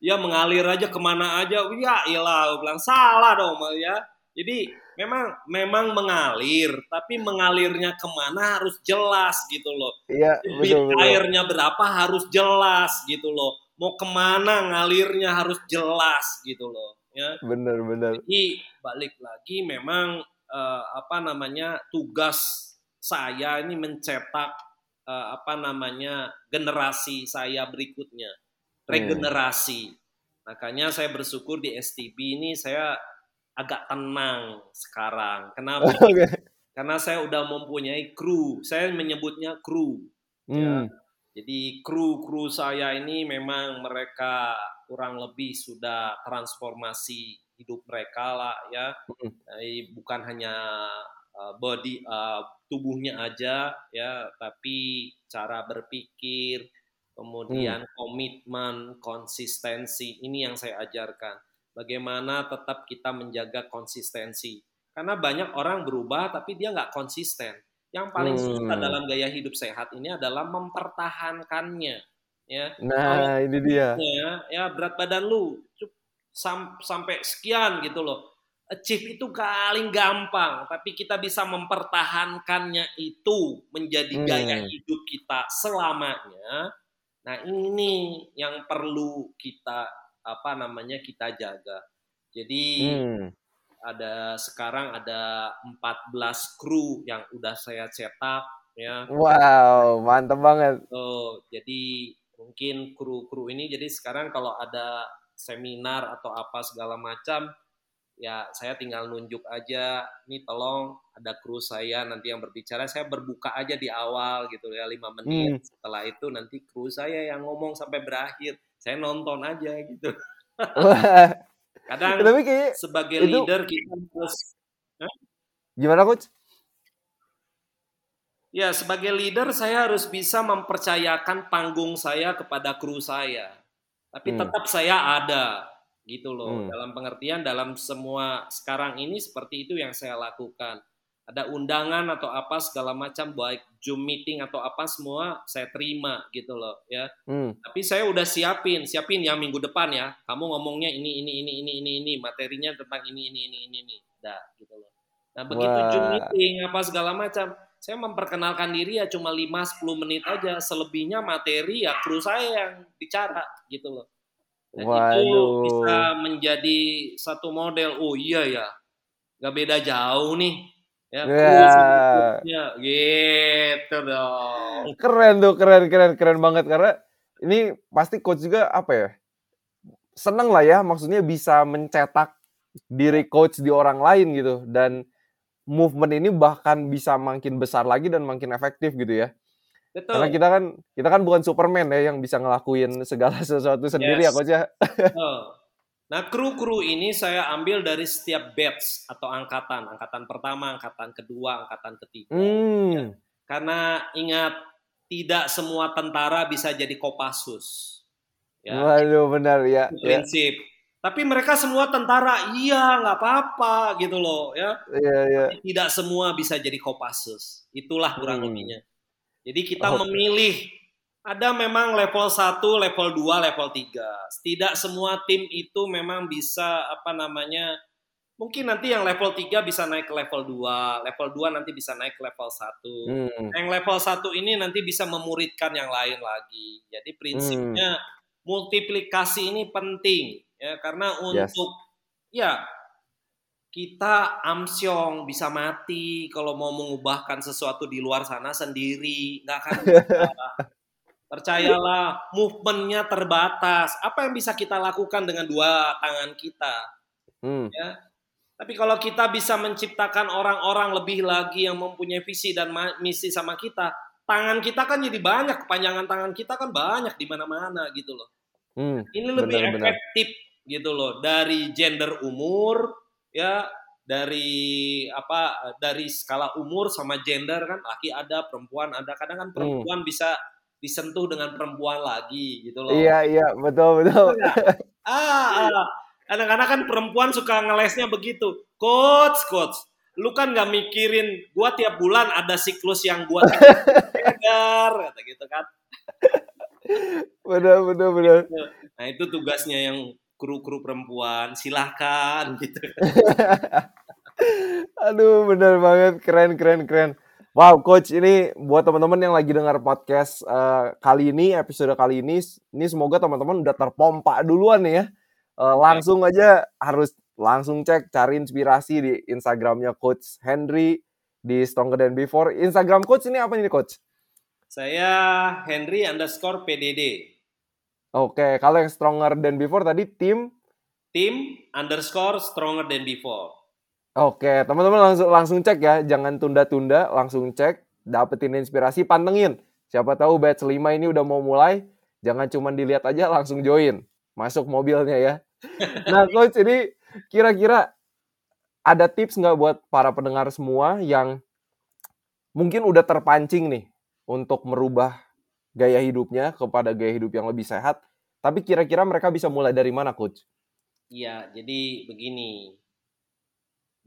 ya mengalir aja ke mana aja ya ilah bilang salah dong ya jadi memang memang mengalir tapi mengalirnya ke mana harus jelas gitu loh Iya, betul betul. airnya berapa harus jelas gitu loh mau ke mana ngalirnya harus jelas gitu loh ya Bener bener. jadi balik lagi memang eh, apa namanya tugas saya ini mencetak eh, apa namanya generasi saya berikutnya regenerasi. Makanya saya bersyukur di STB ini saya agak tenang sekarang. Kenapa? (laughs) Oke. Karena saya udah mempunyai kru. Saya menyebutnya kru. Hmm. Jadi kru-kru saya ini memang mereka kurang lebih sudah transformasi hidup mereka lah ya. Hmm. Jadi bukan hanya uh, body uh, tubuhnya aja ya, tapi cara berpikir, kemudian komitmen, konsistensi ini yang saya ajarkan. Bagaimana tetap kita menjaga konsistensi. Karena banyak orang berubah tapi dia nggak konsisten. Yang paling susah Hmm. dalam gaya hidup sehat ini adalah mempertahankannya. Ya, Nah, ini dia. ya, berat badan lu cup- sam- sampai sekian gitu loh. Achieve itu paling gampang, tapi kita bisa mempertahankannya itu menjadi gaya Hmm. hidup kita selamanya. Nah, ini yang perlu kita apa namanya kita jaga. Jadi Hmm. ada sekarang ada 14 kru yang udah saya cetak ya. Wow, mantep banget. Oh, jadi mungkin kru-kru ini jadi sekarang kalau ada seminar atau apa segala macam ya saya tinggal nunjuk aja nih tolong ada kru saya nanti yang berbicara saya berbuka aja di awal gitu ya lima menit Hmm. setelah itu nanti kru saya yang ngomong sampai berakhir saya nonton aja gitu kadang tapi kayak sebagai itu- leader kita harus gimana coach? Ya, sebagai leader saya harus bisa mempercayakan panggung saya kepada kru saya. Tapi Hmm. tetap saya ada gitu loh. Hmm. Dalam pengertian dalam semua sekarang ini seperti itu yang saya lakukan. Ada undangan atau apa segala macam baik Zoom meeting atau apa semua saya terima gitu loh ya. Hmm. Tapi saya udah siapin, siapin ya minggu depan ya. Kamu ngomongnya ini ini ini ini ini ini materinya tentang ini ini ini ini ini. Dah gitu loh. Nah, begitu Wah. Zoom meeting apa segala macam, saya memperkenalkan diri ya cuma 5 10 menit aja. Selebihnya materi ya kru saya yang bicara gitu loh. Dan itu Waduh. bisa menjadi satu model. Oh iya ya. Gak beda jauh nih. Ya, kru Ya. gitu dong. Keren tuh, keren, keren, keren banget karena ini pasti coach juga apa ya? Seneng lah ya, maksudnya bisa mencetak diri coach di orang lain gitu dan movement ini bahkan bisa makin besar lagi dan makin efektif gitu ya. Betul. Karena kita kan kita kan bukan Superman ya yang bisa ngelakuin segala sesuatu sendiri ya Yes. coach ya. Betul. Nah, kru-kru ini saya ambil dari setiap batch atau angkatan. Angkatan pertama, angkatan kedua, angkatan ketiga. Hmm. Karena ingat, tidak semua tentara bisa jadi Kopassus. Ya, Waduh benar ya. ya. prinsip. Tapi mereka semua tentara, iya nggak apa-apa gitu loh ya. Iya, iya. Tidak semua bisa jadi Kopassus. Itulah kurang Hmm. lebihnya. Jadi kita Oh. memilih ada memang level 1, level 2, level 3. Tidak semua tim itu memang bisa apa namanya mungkin nanti yang level 3 bisa naik ke level 2, level 2 nanti bisa naik ke level 1. Hmm. Yang level 1 ini nanti bisa memuridkan yang lain lagi. Jadi prinsipnya multiplikasi ini penting. Ya, karena Yes. untuk ya kita amsyong bisa mati kalau mau mengubahkan sesuatu di luar sana sendiri, nggak akan. (laughs) Percayalah, movementnya terbatas. Apa yang bisa kita lakukan dengan dua tangan kita? Hmm. Ya. Tapi kalau kita bisa menciptakan orang-orang lebih lagi yang mempunyai visi dan misi sama kita, tangan kita kan jadi banyak, kepanjangan tangan kita kan banyak di mana-mana gitu loh. Hmm. Ini lebih Benar-benar. efektif gitu loh dari gender umur ya dari apa dari skala umur sama gender kan laki ada perempuan ada kadang kan perempuan bisa disentuh dengan perempuan lagi gitu loh Iya iya betul betul. ah, ah. kadang-kadang kan perempuan suka ngelesnya begitu coach coach lu kan nggak mikirin gua tiap bulan ada siklus yang gua (laughs) gender kata gitu kan benar benar benar. nah itu tugasnya yang kru-kru perempuan silahkan gitu (laughs) Aduh, bener banget. Keren, keren, keren. Wow, Coach, ini buat teman-teman yang lagi dengar podcast eh, kali ini, episode kali ini, ini semoga teman-teman udah terpompa duluan nih ya. Eh, langsung aja harus langsung cek, cari inspirasi di Instagramnya Coach Henry di Stronger Than Before. Instagram Coach ini apa nih, Coach? Saya Henry underscore PDD. Oke, kalau yang Stronger Than Before tadi tim. Tim underscore stronger than before. Oke, teman-teman langsung langsung cek ya, jangan tunda-tunda, langsung cek, dapetin inspirasi, pantengin. Siapa tahu batch 5 ini udah mau mulai, jangan cuma dilihat aja langsung join, masuk mobilnya ya. (laughs) Nah, coach ini kira-kira ada tips nggak buat para pendengar semua yang mungkin udah terpancing nih untuk merubah gaya hidupnya kepada gaya hidup yang lebih sehat, tapi kira-kira mereka bisa mulai dari mana, coach? Iya, jadi begini.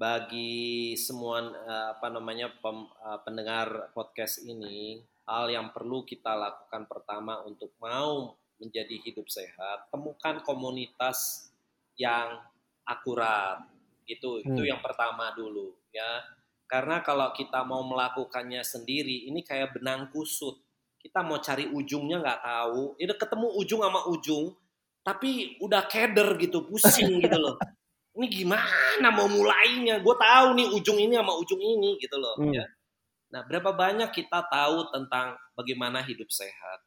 Bagi semua eh, apa namanya pem- eh, pendengar podcast ini, hal yang perlu kita lakukan pertama untuk mau menjadi hidup sehat, temukan komunitas yang akurat. Itu itu Hmm. yang pertama dulu ya. Karena kalau kita mau melakukannya sendiri, ini kayak benang kusut. Kita mau cari ujungnya nggak tahu. Itu ketemu ujung sama ujung, tapi udah keder gitu, pusing gitu loh. (laughs) Ini gimana mau mulainya? Gue tahu nih ujung ini sama ujung ini gitu loh. Hmm. Ya. Nah, berapa banyak kita tahu tentang bagaimana hidup sehat?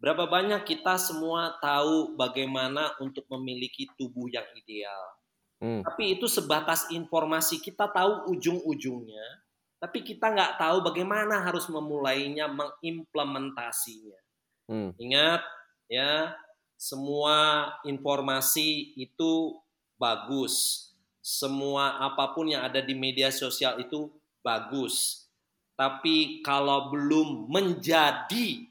Berapa banyak kita semua tahu bagaimana untuk memiliki tubuh yang ideal? Hmm. Tapi itu sebatas informasi kita tahu ujung-ujungnya, tapi kita nggak tahu bagaimana harus memulainya, mengimplementasinya. Hmm. Ingat ya, semua informasi itu bagus. Semua apa pun yang ada di media sosial itu bagus. Tapi kalau belum menjadi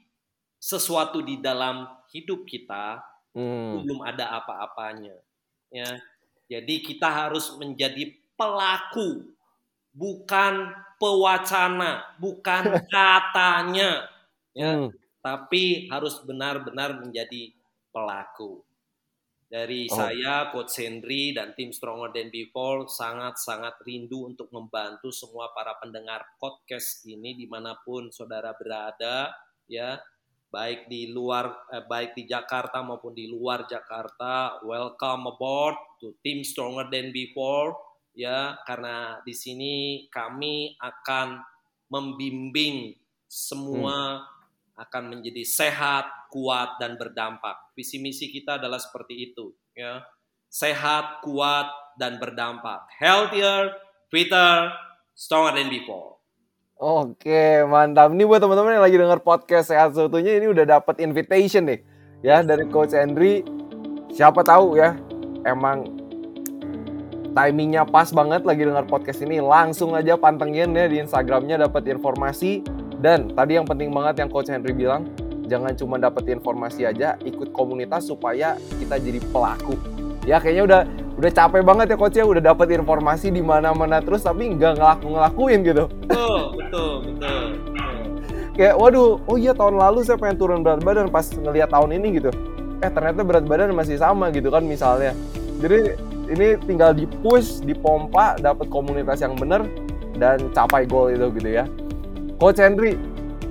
sesuatu di dalam hidup kita, itu Hmm. belum ada apa-apanya. Ya. Jadi kita harus menjadi pelaku, bukan pewacana, bukan (laughs) katanya. Ya Hmm. tapi harus benar-benar menjadi pelaku. Dari Oh. saya, Coach Henry, dan tim Stronger Than Before sangat-sangat rindu untuk membantu semua para pendengar podcast ini di mana pun saudara berada, ya baik di luar, eh, baik di Jakarta maupun di luar Jakarta. Welcome aboard to tim Stronger Than Before, ya karena di sini kami akan membimbing semua akan menjadi sehat, kuat dan berdampak. Visi misi kita adalah seperti itu, ya. Sehat, kuat dan berdampak. Healthier, fitter, stronger than before. Oke, mantap. Ini buat teman-teman yang lagi dengar podcast Sehat Seutuhnya ini udah dapat invitation nih ya dari Coach Henry. Siapa tahu ya, emang timingnya pas banget lagi dengar podcast ini. Langsung aja pantengin ya di Instagramnya dapat informasi. Dan tadi yang penting banget yang Coach Henry bilang, jangan cuma dapat informasi aja, ikut komunitas supaya kita jadi pelaku. Ya kayaknya udah udah capek banget ya coach ya. Udah dapat informasi di mana-mana terus tapi nggak ngelaku ngelakuin gitu. Betul, betul, betul. kayak waduh oh iya tahun lalu saya pengen turun berat badan pas ngelihat tahun ini gitu. Eh ternyata berat badan masih sama gitu kan misalnya. Jadi ini tinggal di push dipompa dapat komunitas yang benar dan capai goal itu gitu ya coach Henry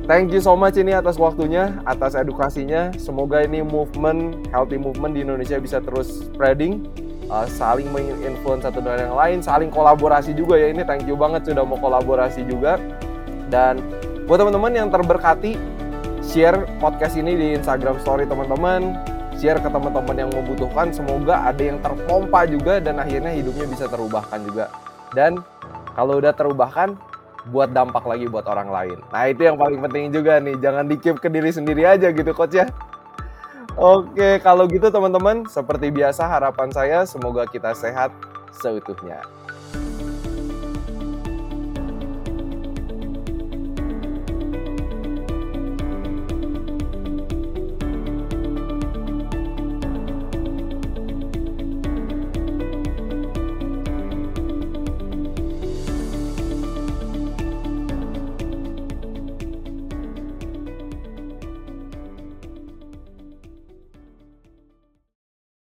thank you so much ini atas waktunya, atas edukasinya. Semoga ini movement, healthy movement di Indonesia bisa terus spreading, uh, saling menginfluence satu dengan yang lain, saling kolaborasi juga ya. Ini thank you banget sudah mau kolaborasi juga. Dan buat teman-teman yang terberkati, share podcast ini di Instagram Story teman-teman, share ke teman-teman yang membutuhkan. Semoga ada yang terpompa juga dan akhirnya hidupnya bisa terubahkan juga. Dan kalau udah terubahkan, buat dampak lagi buat orang lain. Nah itu yang paling penting juga nih, jangan dikip ke diri sendiri aja gitu coach ya. Oke, kalau gitu teman-teman, seperti biasa harapan saya semoga kita sehat seutuhnya.